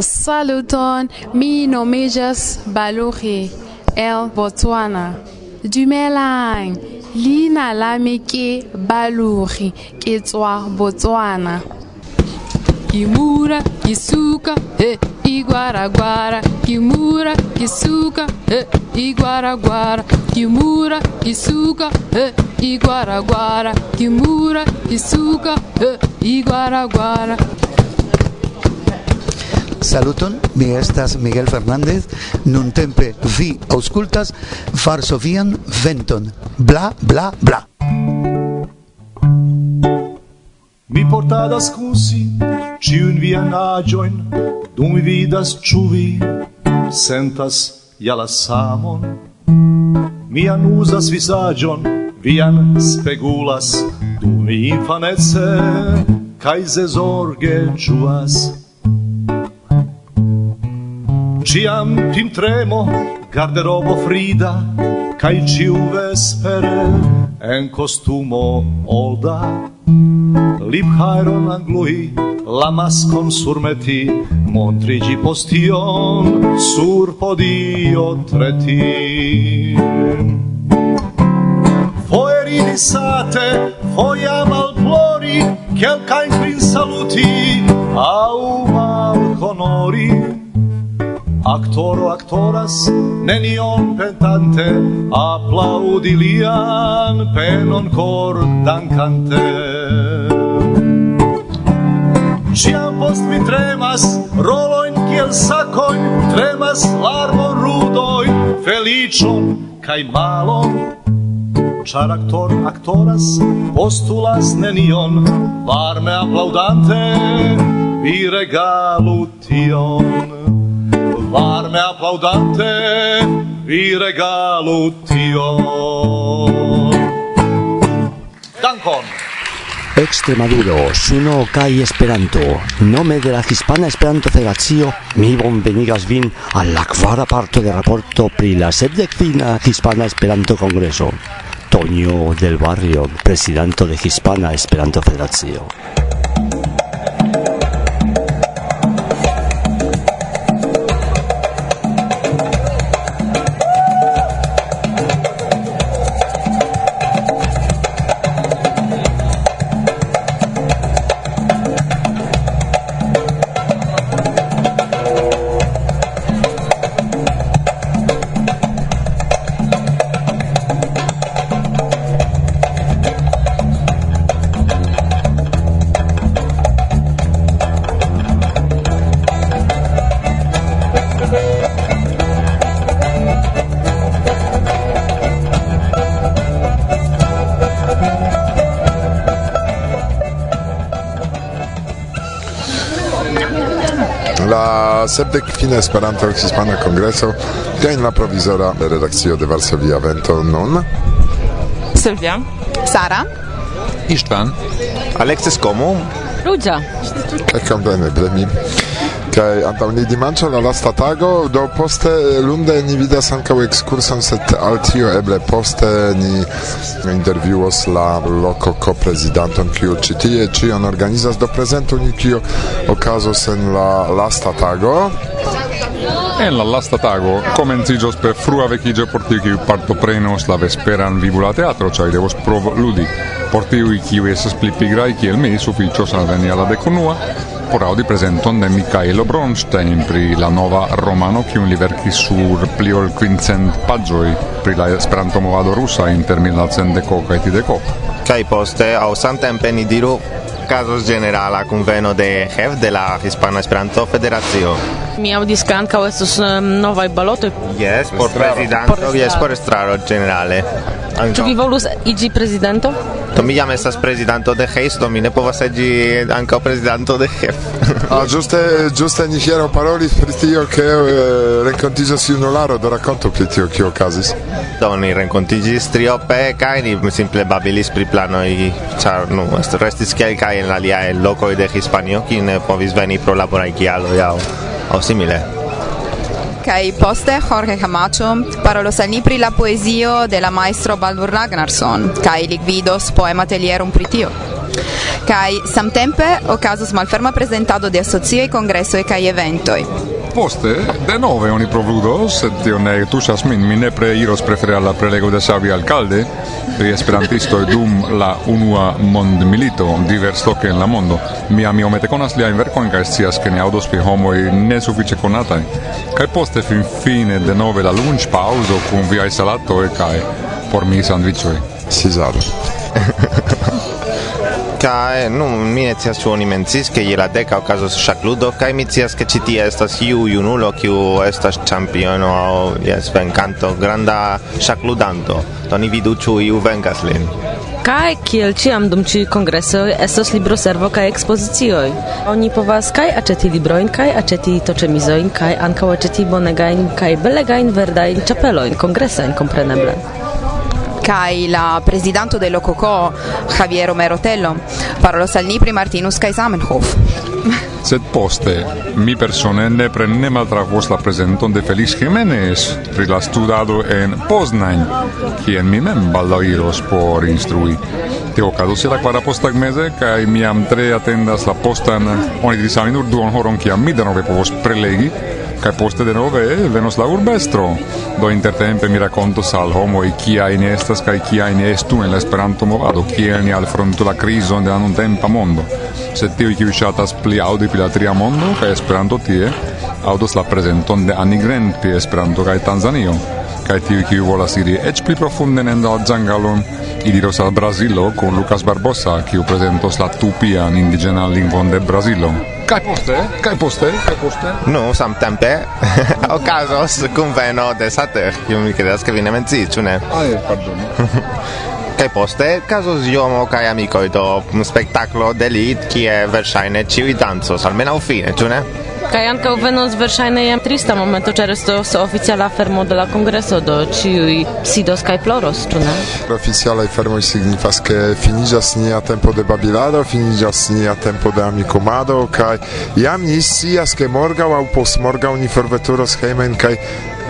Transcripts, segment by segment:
Saluton, mi nomejas Balouri, el Botswana. Dumelang, leina la me ke Baluhi, ke Botswana. Kimura, Kisuka, e Iguaraguara, Kimura, Kisuka, e Iguaraguara, Kimura, Kisuka, e Iguaraguara, Kimura, Kisuka, e Iguaraguara. Saluton, mi estas Miguel Fernández, nun tempe vi auscultas Varsovian venton. Bla bla bla. Mi portadas kun si ĉiun vian aĝojn, dum mi vidas ciuvi, sentas ja la samon. visagion, uzas vizaĝon, vian spegulas, dum mi infanece zorge zezorge ĝuas. Ciam tim tremo, garderobo frida, cae ciu vespere, en costumo olda. Lip hairon anglui, la maskon surmeti, montrigi postion, sur podio treti. Foe ridisate, foe al plori, quelcain prin saluti, au mal conori, Actoro actoras nenion pentante Applaudi lian penon cor dancante. Ciam post mi tremas roloin kiel sacoin Tremas larmo rudoin felicion kai malon. Char actor actoras postulas nenion Varme applaudante vi regalu tion. Varme applaudante vi regalu tio Dankon Extremaduro, Suno kai Esperanto. Nome de la Hispana Esperanto Federacio, mi bonvenigas vin al la kvara parto de raporto pri la sepdekvina Hispana Esperanto Congreso. Toño del Barrio, presidente de Hispana Esperanto Federacio. la sepdek fina Esperanto Hispana Kongreso kaj la provizora redakcio de Varsovia Vento nun Sylwia Sara? Istvan? Alexis Komu Rudzia. Kaj kompleny, Bremil kaj antaŭ ni dimanĉo la lasta tago do poste lunde ni vidas ankaŭ ekskurson sed al tio eble poste ni intervjuos la loko koprezidanton kiu ĉi tie ĉion organizas do prezentu ni kio okazos en la lasta tago En la lasta tago komenciĝos per frua vekiĝo por tiu kiu partoprenos la vesperan vibula teatro, ĉar devos prov ludi. Por tiuj kiuj estas pli pigraj kiel mi, sufiĉos alveni al la dekunua, aŭdi prezenton de Mikaelo Bronstein pri la nova romano kiun li verkis sur pli ol kvincent paĝoj pri la Esperanto-movado rusa inter 1910 kaj 30. Kaj poste aŭ samtempe ni diru casos generala conveno de chef de la Hispana Esperanto Federacio. Mi audis che anche estos um, novaj balotoj. Yes, por prezidanto, Por yes, por estraro generale. Ĉu vi volus iĝi prezidento? Do mi jam estas prezidanto de Heis, do mi ne povas agi ankaŭ prezidanto de HEF. ah, juste ĝuste ni hieraŭ parolis pri tio ke eh, renkontiĝas junularo, do rakontu pri tio kio okazis. Do ni renkontiĝis triope kaj ni simple babilis pri planoj, ĉar nu restis kelkaj en aliaj lokoj de Hispanio, kiu ne povis veni pro laboraj kialoj aŭ aŭ simile. Kai poste Jorge Camacho parolos al ni pri la poezio de la maestro Baldur Ragnarsson, kai li gvidos poema atelierum pri tio. Kai samtempe okazos malferma presentado de asocioj, kongresoj kaj eventoj. poste denove oni provludos sed tio ne tuŝas min, mi nepre iros prefere al la prelego de Savi Alcalde pri esperantistoj dum la unua mondmilito diversloke en la mondo. Mi amiomete konas liajn verkojn kaj scias, ke ne aŭdos pri homoj nesufiĉe konataj. Kaj poste finfine denove la lunĉpaŭzo kun viaj salatoj kaj por mi sandviĉoj. Cezaro. kai nun mi ne scias ĉu oni mencis ke je la deka okazos ŝakludo kaj mi scias ke ĉi tie estas iu junulo kiu estas ĉampiono aŭ jes venkanto granda ŝakludanto do ni vidu ĉu iu venkas lin Kaj kiel ĉiam dum ci kongresoj estos libroservo kaj ekspozicioj. Oni povas kaj aĉeti librojn kaj aĉeti toĉemizojn kaj ankaŭ aĉeti bonegajn kaj belegajn verdajn ĉapelojn kongresajn kompreneble kai la presidente de Lococo Javier Romero Tello parolos al ni pri Martinus kai Zamenhof sed poste mi persone ne prenne maltravos la presenton de Felix Jimenez pri la studado en Poznań, quien mi mem baldaŭ iros por instrui. Tio okazos la kvara posttagmeze kai mi am tre atendas la postan, oni diris nur duon horon, kiam mi denove povos prelegi kai poste de nove eh, venos la urbestro. Do intertempe mi rakontos al e kia in estas kaj kia in estu en la Esperanto-movado, kia ni alfrontu la crisi de la tempo mondo. Se tio kiuj ŝatas pli audi pri la tria mondo kai Esperanto tie, audos la presenton de Anigren Grant pri Esperanto kai Tanzanio kai tiu ki volas iri eĉ pli profunden en la ĝangalon iriros al brasilo con Lucas Barbosa kiu prezentos la tupian indigena lingvon de brasilo kai poste, kai poste, kai poste? Nu, samtempe okazos kunveno de Sater, kiu mi kredas ke vi ne menciis, ĉu ne? Ah, jes, pardon. Kaj poste casos iomo kaj amicoi do spektaklo de lit, kie versaine ciui danzos, almenau fine, tu ne? Kaj ankaŭ venos verŝajne jam trista momento, ĉar estos oficiala fermo de la kongreso, do ĉiuj sidos kaj ploros, ĉu ne? Oficialaj fermoj signifas ke finiĝas nia tempo de babilado, finiĝas nia tempo de amikumado kaj jam ni scias ke morgaŭ aŭ postmorgaŭ ni forveturos hejmen kaj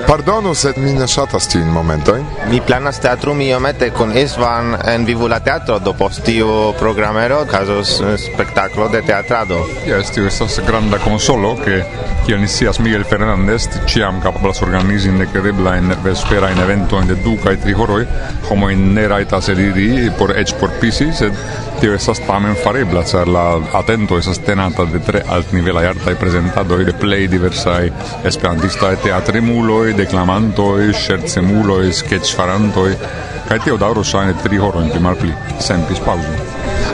Pardonu, sed mi ne ŝatas tiujn momentojn. Mi planas teatrumi iomete kun Isvan en Vivula Teatro, do post tiu programero okazos spektaklo de teatrado. Jes, tio estas granda konsolo, ke kiel ni scias Miguel Fernandez ĉiam kapablas organizi nekredeblajn vesperajn eventojn de du kaj tri horoj. Homoj ne rajtas eliri por eĉ por pisi, sed tio estas tamen farebla, ĉar la atento estas tenata de tre altnivelaj artaj prezentadoj de plej diversaj esperantistaj teatremuloj poetoi, declamantoi, schercemuloi, sketchfarantoi, kaj tio daŭros ŝajne tri horojn pli malpli, senpis paŭzon.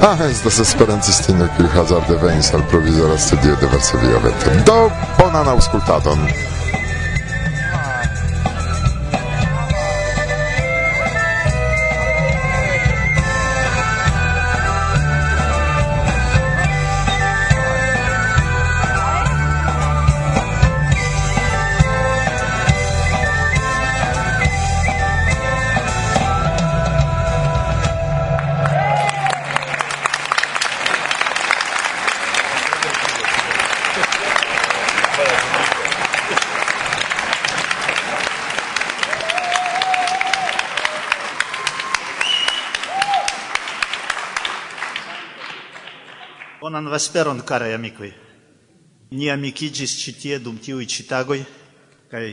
Ah, estas esperantistino, kiu hazarde venis al provizora studio de Varsovia Veter. Do bonan aŭskultadon! vesperon, carai amicoi. Ni amicigis citie dum tiui citagoi, cae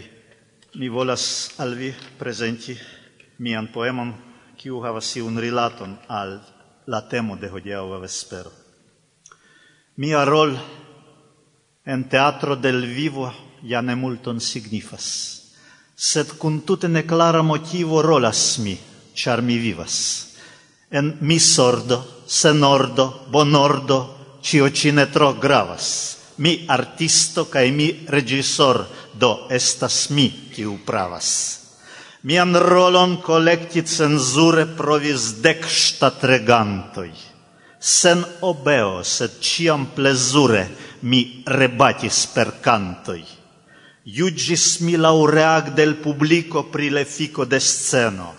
mi volas al vi presenti mian poemon, kiu havas iun rilaton al la temo de hodiaŭa vespero. Mia rol en teatro del vivo ja ne multon signifas, sed kun tute neklara motivo rolas mi, ĉar mi vivas. En misordo, senordo, bonordo, cio ci ne tro gravas. Mi artisto cae mi regisor, do estas mi kiu pravas. Mian rolon collecti censure provis dec statregantoi. Sen obeo, sed ciam plezure, mi rebatis per cantoi. Iugis mi laureag del publico pri lefico de sceno.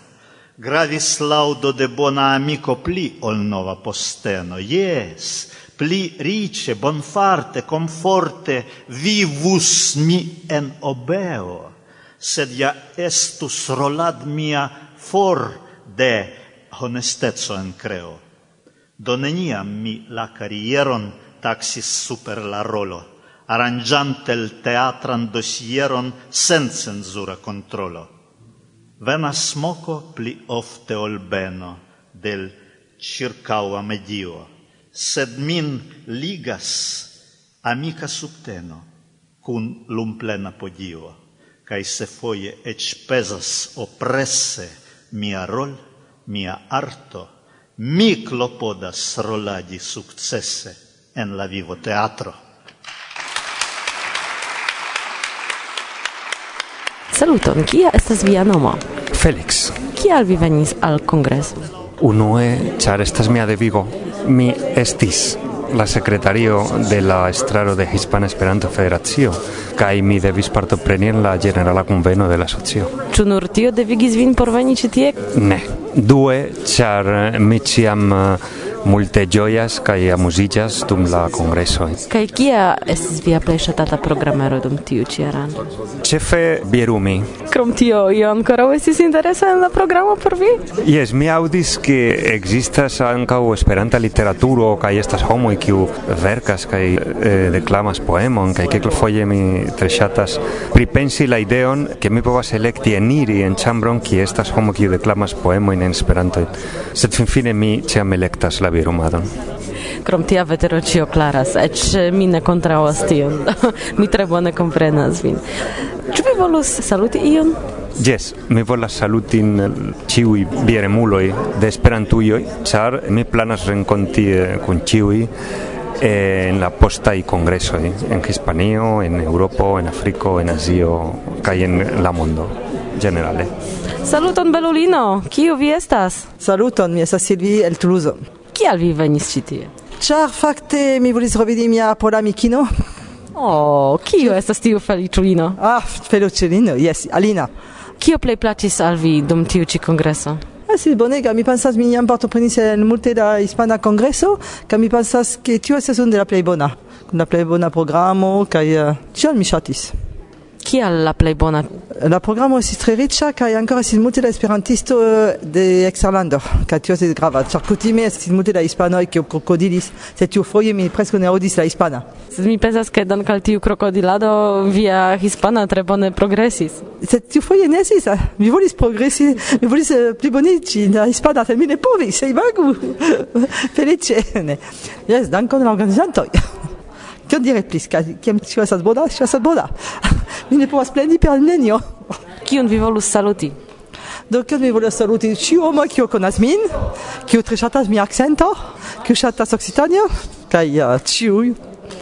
Gravis laudo de bona amico pli ol nova posteno. Yes, pli rice, bonfarte, comforte vivus mi en obeo, sed ja estus rolad mia for de honestezo en creo. Do neniam mi la carrieron taxis super la rolo, arrangiante il teatran dosieron sen censura controlo. Venas moco pli ofte ol beno del circaua medio sed min ligas amica subteno cun lumplena podio, cae se foie ec pesas oppresse mia rol, mia arto, mi clopodas roladi successe en la vivo teatro. Saluton, kia estas via nomo? Felix. Kial vi venis al kongreso? Unue, char estas mia devigo mi estis la secretario de la estraro de Hispana Esperanto Federacio kaj mi devis partopreni en la generala conveno de la asocio. Ĉu nur tio devigis vin por veni ĉi tie? Ne. Due, ĉar mi ĉiam uh, multe gioias kai amuzigas dum la congreso. Kaj kia estis via plej ŝatata programero dum tiu ĉi aranĝo? Ĉefe Bierumi. Krom tio, io ankoraŭ estis interesa en la programo por vi? Jes, mi aŭdis ke ekzistas ankaŭ Esperanta literaturo kaj estas homoj kiu verkas kaj eh, deklamas poemon kaj kelkfoje mi tre ŝatas pripensi la ideon ke mi povas elekti eniri en ĉambron kie estas homo kiu deklamas poemojn en Esperanto. Sed finfine mi ĉiam elektas la gravi rumadon. Krom tia vetero ĉio klaras, eĉ mi ne kontraŭas tion. mi tre bone komprenas vin. Ĉu vi volus saluti ion? Yes, mi volas saluti ciui bieremuloi de Esperantuioi, char mi planas renconti eh, kun ciui eh, en la posta y congreso en Hispanio, en Europa, en Africo, en Asio, kaj en la mondo generale. Saluton belulino, kiu vi estas? Saluton, mi estas Silvi el Toulouse. qui al vi venis ci tie? Ĉar fakte mi volis revidi mia por amikino. Oh, qui è questa stiu felicellino? Ah, felicellino, yes, Alina. Chi o play platis al vi dum tiu ci congresso? Eh, ah, sì, bonega, mi pensas mi ne importo prenisi en multe da hispana congresso, ca mi pensas che tiu è stas un della play bona, con la play bona programma, ca uh, mi chatis qui a la plei bona? La programa es tre richa kaj ancora sin multe da esperantisto euh, de Exerlando ka tio se grava. Ĉar kutime estis multe da hispanoj kiu krokodilis, se tiu foje mi preskaŭ ne aŭdis la hispana. Se mi pensas ke dank al tiu krokodilado via hispana tre bone progresis. Se tiu foje ne estis, mi volis progresi, mi volis euh, pli boniĝi la hispana, se mi ne povis, se imagu. Feliĉe, ne. Jes, dankon al organizantoj. Kion diri plis? Kiam ĉio estas bona, ĉio estas bona. mi ne povas pleni per nenio. Kiun vi volus saluti? Do kion mi volus saluti ĉiu homo kiu konas min, kiu tre ŝatas mia akcento, kiu ŝatas Okcitanio, kaj ĉiuj.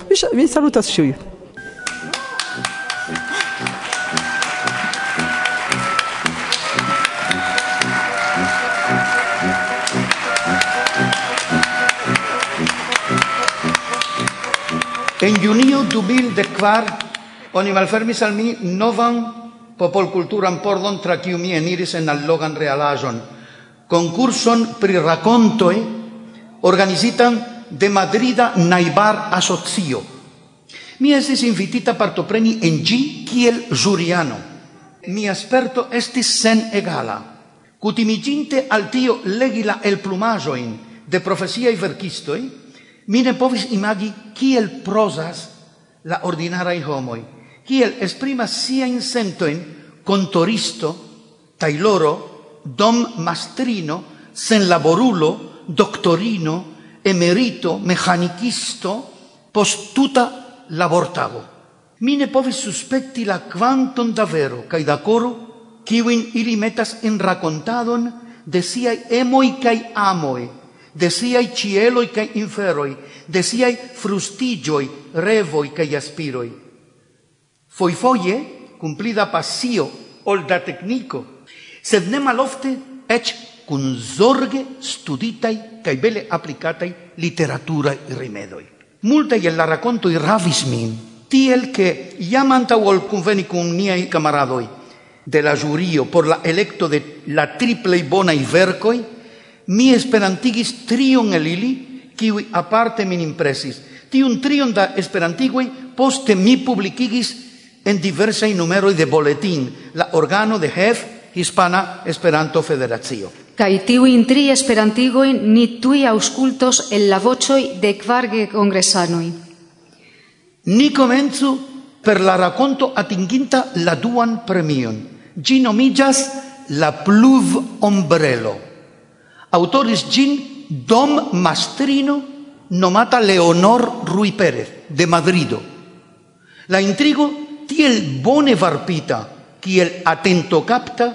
Mi, mi salutas ĉiuj. En junio 2004 oni malfermis al mi novan popolkulturan pordon tra kiu mi eniris en allogan realaĵon, konkurson pri rakontoj organizitan de Madrida Najbar Asocio. Mi estis invitita partopreni en ĝi kiel ĵuriano. Mia sperto estis sen egala. Kutimiginte al tio legi la elplumaĵojn de profesiaj verkistoj, Mi ne povis imagi kiel prosas la ordinaraj homoj, kiel esprimas siajn sentojn kontoristo, tajloro, dommastrino, senlaborulo, doktorino, emerito, mehanikisto, post tuta labortago. Mi ne povis suspekti la kvanton da vero kaj da koro, kiujn ili metas en rakontadon de siaj emoj kaj amoj, de siai cieloi cae inferoi, de siai frustigioi, revoi cae aspiroi. Foi foie, cumplida passio, ol da tecnico, sed ne malofte ec cun zorge studitai cae bele applicatai literaturae rimedoi. Multai el la racontoi ravis min, tiel che iam antau ol conveni cum niai camaradoi de la jurio por la electo de la triplei bonai vercoi, mi esperantigis trion el ili, kiwi aparte min impresis. Tiun trion da esperantigui poste mi publikigis en diversaj numeroj de boletin, la organo de HEF, Hispana Esperanto Federacio. Kai tiu intri esperantigoi ni tui auscultos el la vocoi de kvarge congressanoi. Ni comenzu per la racconto atinginta la duan premion. Gi nomigas La pluv ombrelo autoris gin dom mastrino nomata Leonor Rui Pérez de Madrido. La intrigo tiel bone varpita kiel atento capta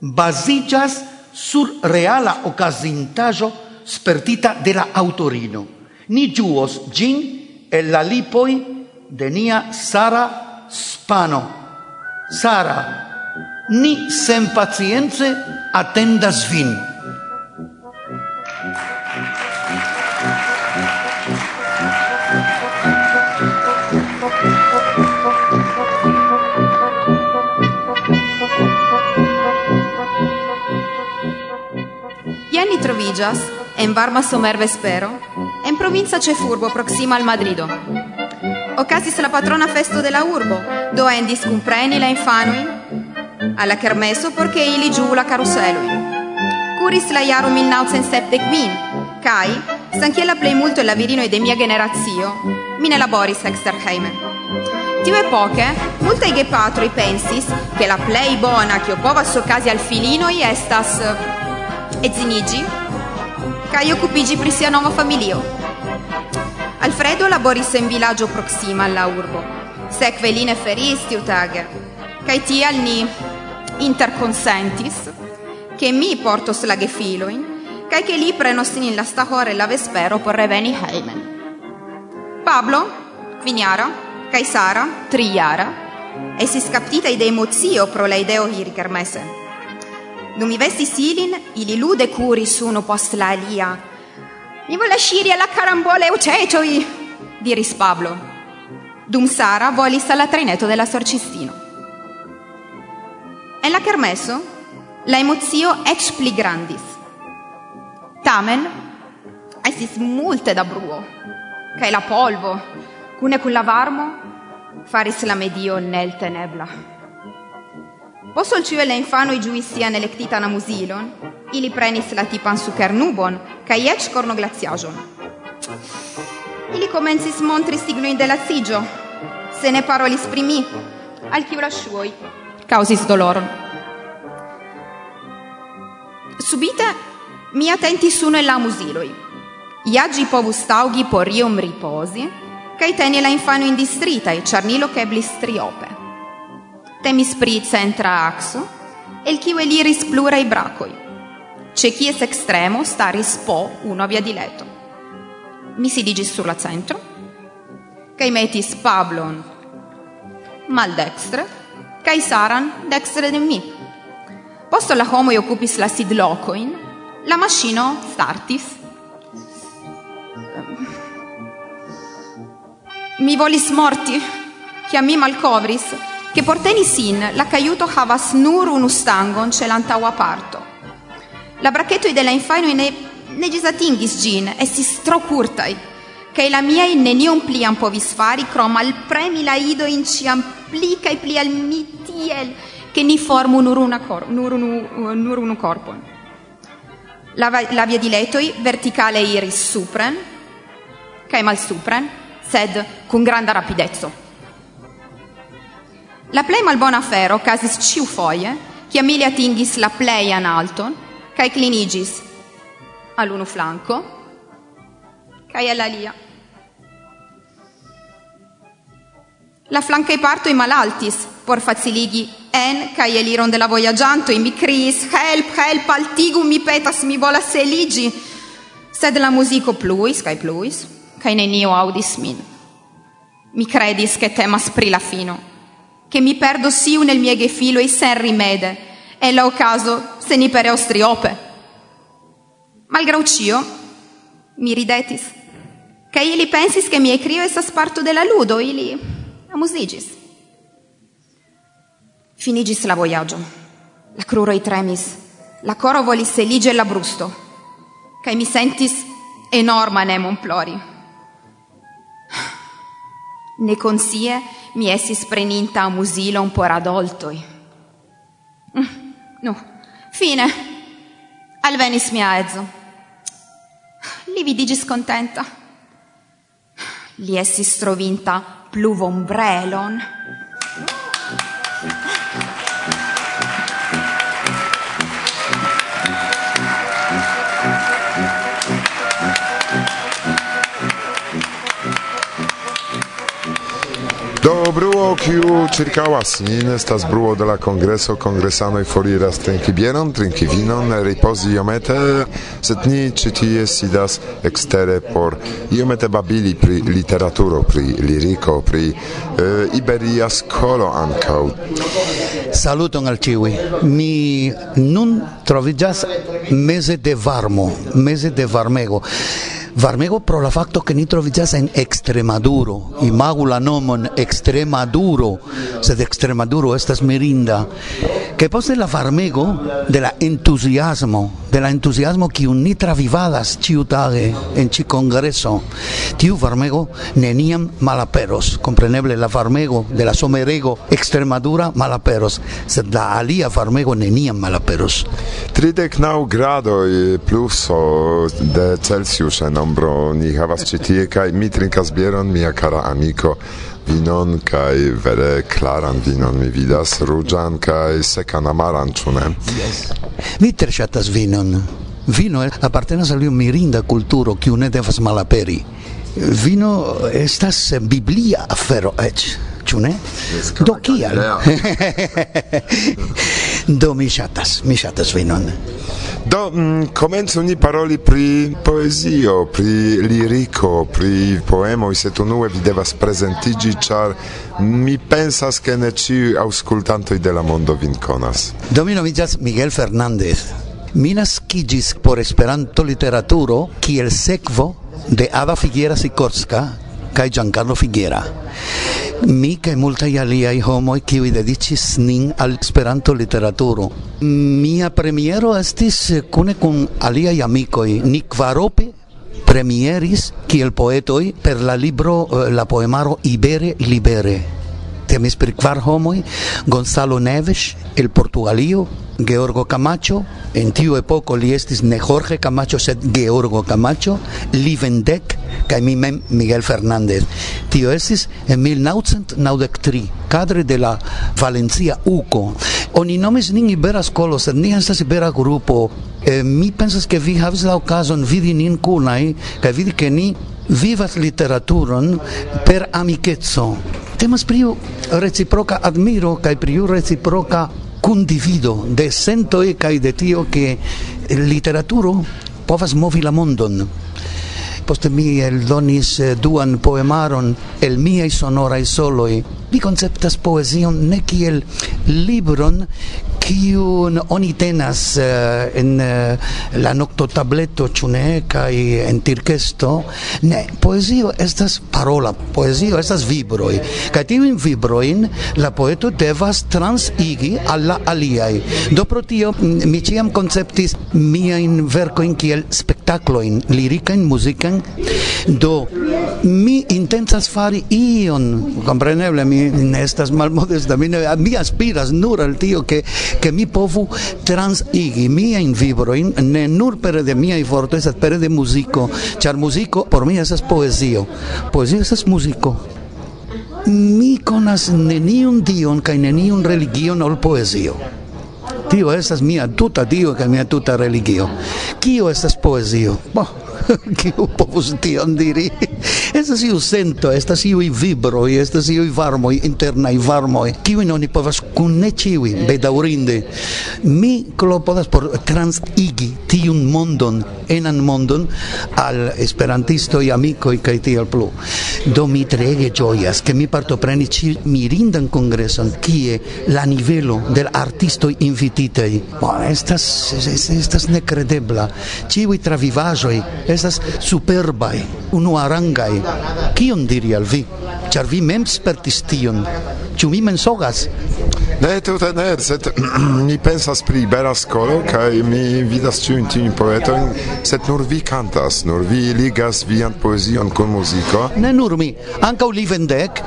basillas sur reala ocasintajo spertita de la autorino. Ni giuos gin el la lipoi de nia Sara Spano. Sara, ni sen pacienze attendas vin. Trovigas, en varma somer vespero, en provincia ce furbo proxima al Madrido. Ocasis la patrona festo de la urbo, do endis cumpreni la infanuin, alla kermeso porche ili giù la caruselui. Curis la iarum 1970 kai, sanchie la plei multo la virino de mia generazio, mine laboris exterheimen. Tiu epoche, multae gepatroi pensis che la plei bona che opovas ocasi al filinoi estas zinigi, cae occupigi pri sia nova familio. Alfredo laboris en villaggio proxima alla urbo, seque line feris tiutage, cae tial ni interconsentis, che mi portos la gefiloin, ca che li prenos in la stahore la vespero por reveni heimen. Pablo, Quiniara, cae Sara, Triara, si scaptita ide emozio pro la ideo hiri kermesse, Numivestis ilin, ili lude curis uno post la alia. Mi vuole sciri alla carambola e ucecioi, diris Pablo. Dum Sara volis alla trineto della sorcistino. En la kermeso, la emozio ec pli grandis. Tamen, estis multe da bruo, cae la polvo, cune cun la varmo, faris la medio nel tenebla. Osolciu la infanoi giui sian na musilon? ili prenis la tipan sukernubon kaj corno kornoglaciaĵon. Ili comensis montri signojn de laciĝo, se ne parolis primi, al kiu la ŝuoj doloron. Subite mi attenti su el la Iagi Ja povus taugi por iom ripozi, kaj teni la infano indistrita e ĉar ni triope. Temisprizza entra axo, el chiu eliris pluraj brakoj. Ĉe kies extremo staris po uno via di leto. Mi sidigis sur la centro kaj metis Pablon mal dextre, kaj Saran dextre de mi. Posto la homoj occupis la sidlokojn, la maŝino startis mi volis morti, che a mi malcovris, che porteni sin la caiuto havas nur unu stangon ce l'antaua parto. La bracchetto della infaino ne, ne gisatingis gin, estis tro curtai, che la mia in nenium pliam povis fari, crom al premi la ido in ciam pli cae pli al mitiel, che ni formu nur, una cor, nur, unu, nur unu corpon. La, la via di letoi verticale iris supren, cae mal supren, sed con granda rapidezzo. La plej malbona casis ciu foie, che Amelia atingis la plejan alton kaj clinigis al unu flanko kaj al alia. La parto i malaltis por faciligi en cae eliron de la voyagianto, mi kriis: "Help, help, altigum mi petas, mi volas eligi, Sed la musico pluis cae pluis cae nenio audis min. Mi credis che temas pri la fino. Che mi perdo siu nel mie gefilo e sen rimede, e la ocaso se ni per ostriope. Malgrau cio, mi ridetis, che ili pensis che mi ecrio esas parto della ludo, ili amusigis. Finigis la voyaggio, la cruroi tremis, la coro volis elige la brusto, che mi sentis enorma nemon plori ne consie mi essi spreninta a musilo un po' radoltoi. Mm, no, fine. Al venis mi aezzo. Li vidi scontenta. Li essi strovinta pluvombrelon. Do bruo kiu ĉirkaŭas nin estas bruo de la kongreso, kongresanoj foriras trinki bieron, trinki vinon, ripozi iomete, sed ni ĉi tie sidas ekstere por iomete babili pri literaturo, pri liriko, pri uh, iberia skolo ankaŭ. Saluton al ĉiuj. Mi nun troviĝas meze de varmo, meze de varmego. Varmego pro la facto che ni troviĝas en extremaduro imagu la nomon se sed extremaduro estas mirinda. Che poste la varmego de la entusiasmo de la entusiasmo kiun ni travivadas ciutage en ci congreso, tiu varmego neniam malaperos, compreneble la varmego de la somerego extremadura malaperos, sed la alia varmego neniam malaperos. 39 gradoj pluso de Celsius en nombro ni havas ĉi tie kaj mi trinkas bieron mia kara amiko vinon kaj vere klaran vinon. Mi vidas ruĝan kaj sekan amaran ĉu ne? Yes. mi tre ŝatas vinon. Vino apartenas al iu mirinda kulturo kiu ne devas malaperi. Vino estas biblia afero eĉ ĉu ne? Do kial? Do mi ŝatas, mi ŝatas vinon. Do mm, komencu ni paroli pri poezio, pri liriko, pri poemoj, sed unue vi devas prezentiĝi, ĉar mi pensas ke ne ĉiuj aŭskultantoj de la mondo vin konas. Do mi nomiĝas Miguel Fernández. Mi naskiĝis por Esperanto literaturo kiel sekvo de Ada Figuera Sikorska kaj Giancarlo Figuera. Mi kaj multaj aliaj homoj kiuj dediĉis nin al Esperanto literaturo. Mia premiero estis kune kun aliaj amikoj. Ni kvarope premieris kiel poetoj per la libro eh, la poemaro Ibere Libere temis per kvar homoj, Gonzalo Neves el Portugalio, Georgo Camacho, en tiu epoko li estis ne Jorge Camacho sed Georgo Camacho, li Vendek kaj mi mem Miguel Fernández. Tio estis en 1993 cadre de la Valencia UCO. Oni nomis nin Ibera Skolo, sed ni estas Ibera Grupo eh, mi pensas che vi havis la occasion vidi nin cunai, ca vidi che ni vivas literaturon per amicetso. Temas pri reciproca admiro kaj pri reciproca condivido de sentoi kaj de tio che literaturo povas movi la mondon poste mi eldonis eh, duan poemaron el miei sonorai soloi. Mi conceptas poesion ne kiel libron, kiun oni tenas uh, en uh, la nocto tableto ĉune kaj en tirkesto? Ne poezio estas parola poezio estas vibroj kaj tiujn vibrojn la poeto devas transigi al la aliaj. Do pro tio mi ĉiam konceptis miajn verkojn kiel spektaklojn lirikajn muzikan do mi intencas fari ion kompreneble mi ne estas malmodesta mi, ne, mi aspiras nur al tio ke che mi povu transigi mia in vibroin ne nur per de mia i forto sed per de musico char musico por mi esas poesio. Poesio esas musico. Mi konas neniun dion kai neniun religion ol poesio. Tio estas mia tuta dio kaj mia tuta religio. Kio estas poezio Bo. kiu povus tion diri. Estas iu sento, estas iui vibro, estas iui varmoi, internai varmoi, kiuin oni povas kun ne ciui, bedaurinde. Mi klopodas por transigi tiun mondon, enan mondon, al esperantistoi, amicoi, kaj tiel plu. Do mi treege gioias, che mi partopreni ci mirindan congreson, kie la nivelo del artisto invititei. Bon, estas, estas necredebla. Ciui travivajo estas superbaj, unuarangaj. Kion diri al vi? Ĉar vi mem spertis tion. Ĉu mi mensogas? Ne, tute ne, sed mi pensas pri bela skolo, kaj mi vidas ĉiujn tiujn poetojn, sed nur vi kantas, nur vi ligas vian poezion kun muziko. Ne nur mi, ankaŭ li vendek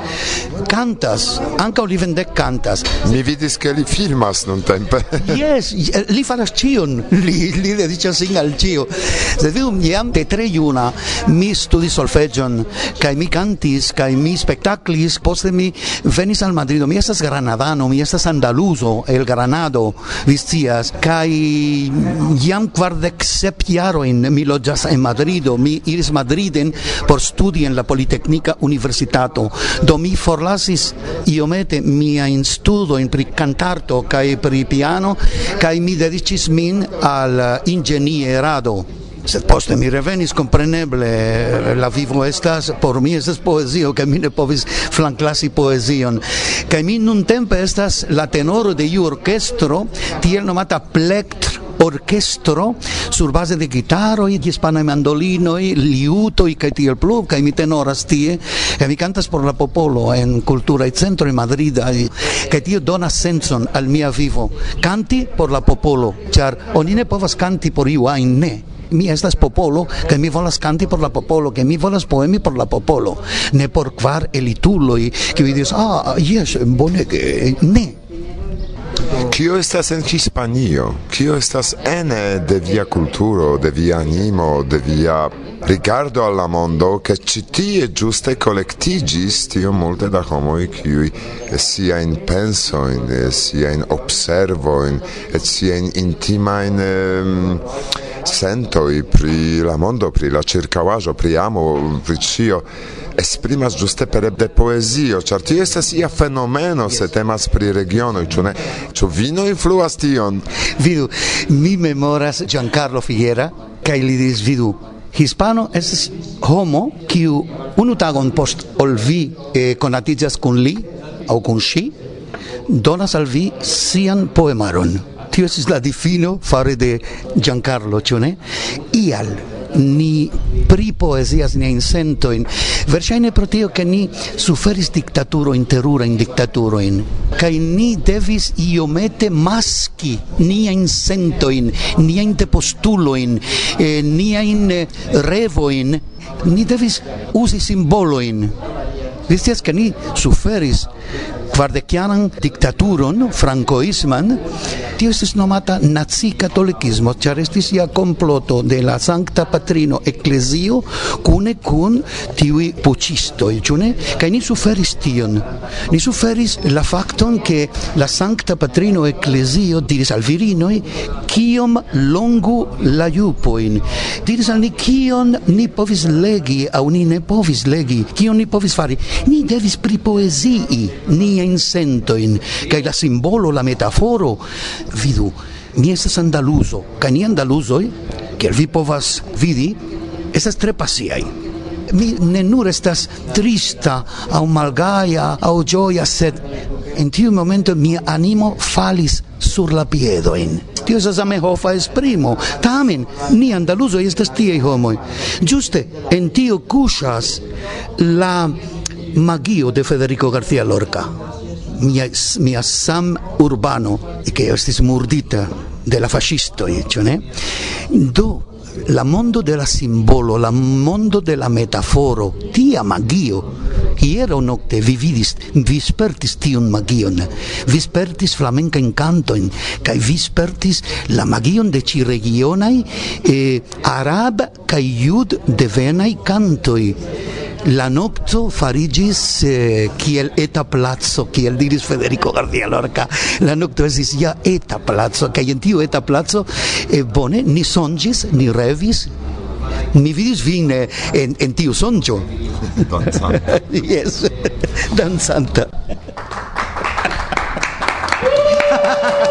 kantas, ankaŭ li vendek kantas. Mi vidis, ke li filmas nuntempe. Jes, eh, li faras ĉion, li, li dediĉas sin al ĉio. Sed vidu, jam de tre juna mi studis solfegion, kaj mi kantis, kaj mi spektaklis, poste mi venis al Madrido, mi estas granadano, mi estas venas andaluzo el Granado viscias kai jam kvardek sep jarojn mi loĝas en Madrido. Mi iris Madriden por studi en la Politeknika Universitato. Do mi forlasis iomete mia studo in pri cantarto kai pri piano kai mi dedicis min al ingenierado Sed poste mi revenis compreneble la vivo estas por mi estas poezio ke mi ne povis flanklasi poezion. Kaj mi nuntempe estas la tenoro de iu orkestro tiel nomata plektr orkestro sur base de gitaro e hispana mandolino e liuto e che tiel plu che mi tenoras tie e mi cantas por la popolo en cultura e centro in Madrid che tio donas senson al mia vivo. Canti por la popolo char oni ne povas canti por iu ain ne mi estas popolo, que mi volas kanti por la popolo, que mi volas poemi por la popolo, ne por kvar elituloj, kiuj diras, ah, jes, bonege, ne, Kio estas en Hispanio? Kio estas ene de via kulturo, de via animo, de via rigardo alla mondo, che ci tie giuste collectigis tio multe da homoi qui sia in penso in sia in observo in et sia in intima in um, sento pri la mondo pri la circawajo pri amo pri cio esprimas giuste per de poesio, char tio estas ia fenomeno se temas pri regionoj, ĉu ne? Ĉu vino influas tion? Vidu, mi memoras Giancarlo Figuera kaj li diris vidu Hispano es homo kiu unu tagon post ol vi eh, konatiĝas kun li aŭ kun ŝi donas al vi sian poemaron. Tio estis la difino fare de Giancarlo, ĉu ne? Ial ni pripoezias niajn sentojn, verŝajne pro tio, ke ni suferis dictaturo interura in dictaturo in kaj ni devis iomete maski niajn sentojn, postulo in eh, niajn revo in ni devis usi simbolo in Vistias ke ni suferis kvardekjaran diktaturon frankoisman tio estis nomata naci katolikismo ĉar estis ja komploto de la Sankta Patrino Eklezio kune kun tiuj puĉistoj ĉu ne? Kaj ni suferis tion. Ni suferis la fakton ke la Sankta Patrino Eklezio diris al virinoj kiom longu la jupojn? Diris al ni kion ni povis legi aŭ ni ne povis legi? Kion ni povis fari? Ni devis pripoezii nia in sento in che la simbolo la metaforo vidu mi estas andaluzo ca ni andaluzo che vi povas vidi estas tre pasiai mi ne nur estas trista au malgaia au gioia sed in tiu momento mi animo falis sur la piedo in tio esas a me hofa esprimo tamen ni andaluzo estas tiei homoi giuste en tio cushas la magio de Federico García Lorca mia, mia sam urbano, che estis murdita de la fascistoi, ne? Do la mondo de la simbolo, la mondo de la metaforo, tia magio. Hiero nocte vi vidis, vi spertis tiun magion, vi spertis flamenca encantoin, kai vi spertis la magion de ci regionai e arab kai jud devenai cantoi la nocto farigis eh, kiel eta placo, kiel diris Federico García Lorca. La nocto esis ja eta plazo kaj en tiu eta plazo eh, bone ni sonĝis, ni revis, Ni vidis vin eh, en, en tiu sonĝo. Danzanta. yes, danzanta.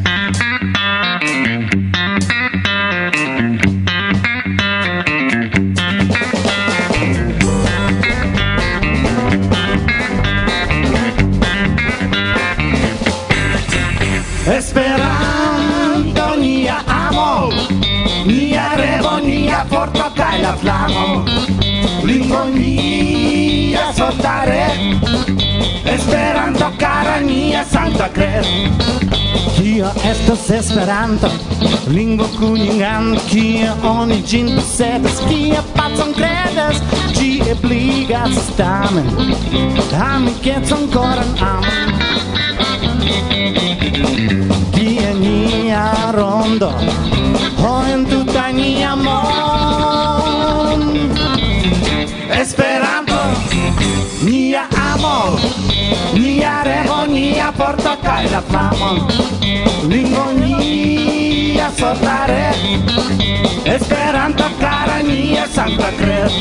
flamo Lingua mia soltare Esperanto cara mia santa crer Kio estas Esperanto Lingvo kuningano Kia oni ĝin posedas Kia pacon kredas Ĝi ebligas tamen. Amikecon koran amen Tie nia rondo Ho en tuta nia mondo Esperanto. Nia amo Nia revo Nia porto kaj la flamon Lingvo nia solare Esperanto cara nia Santa Cres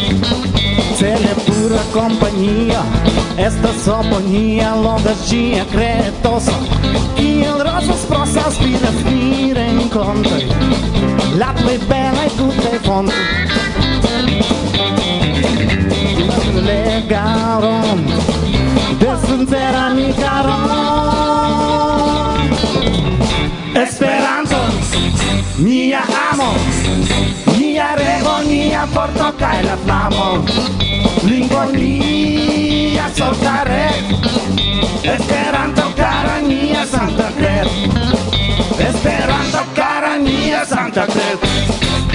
Cele pura compagnia Estas oponia Longa dia kretoso Kiel rosas prosas vidas ni renkontoj La plej belaj tutaj fontoj negaron de sincera mi caron Esperanto Nia amo Nia rego Nia porto cae la flamo. Lingo Nia soltare Esperanto cara Nia Santa Cruz Esperanto cara Nia Santa Cruz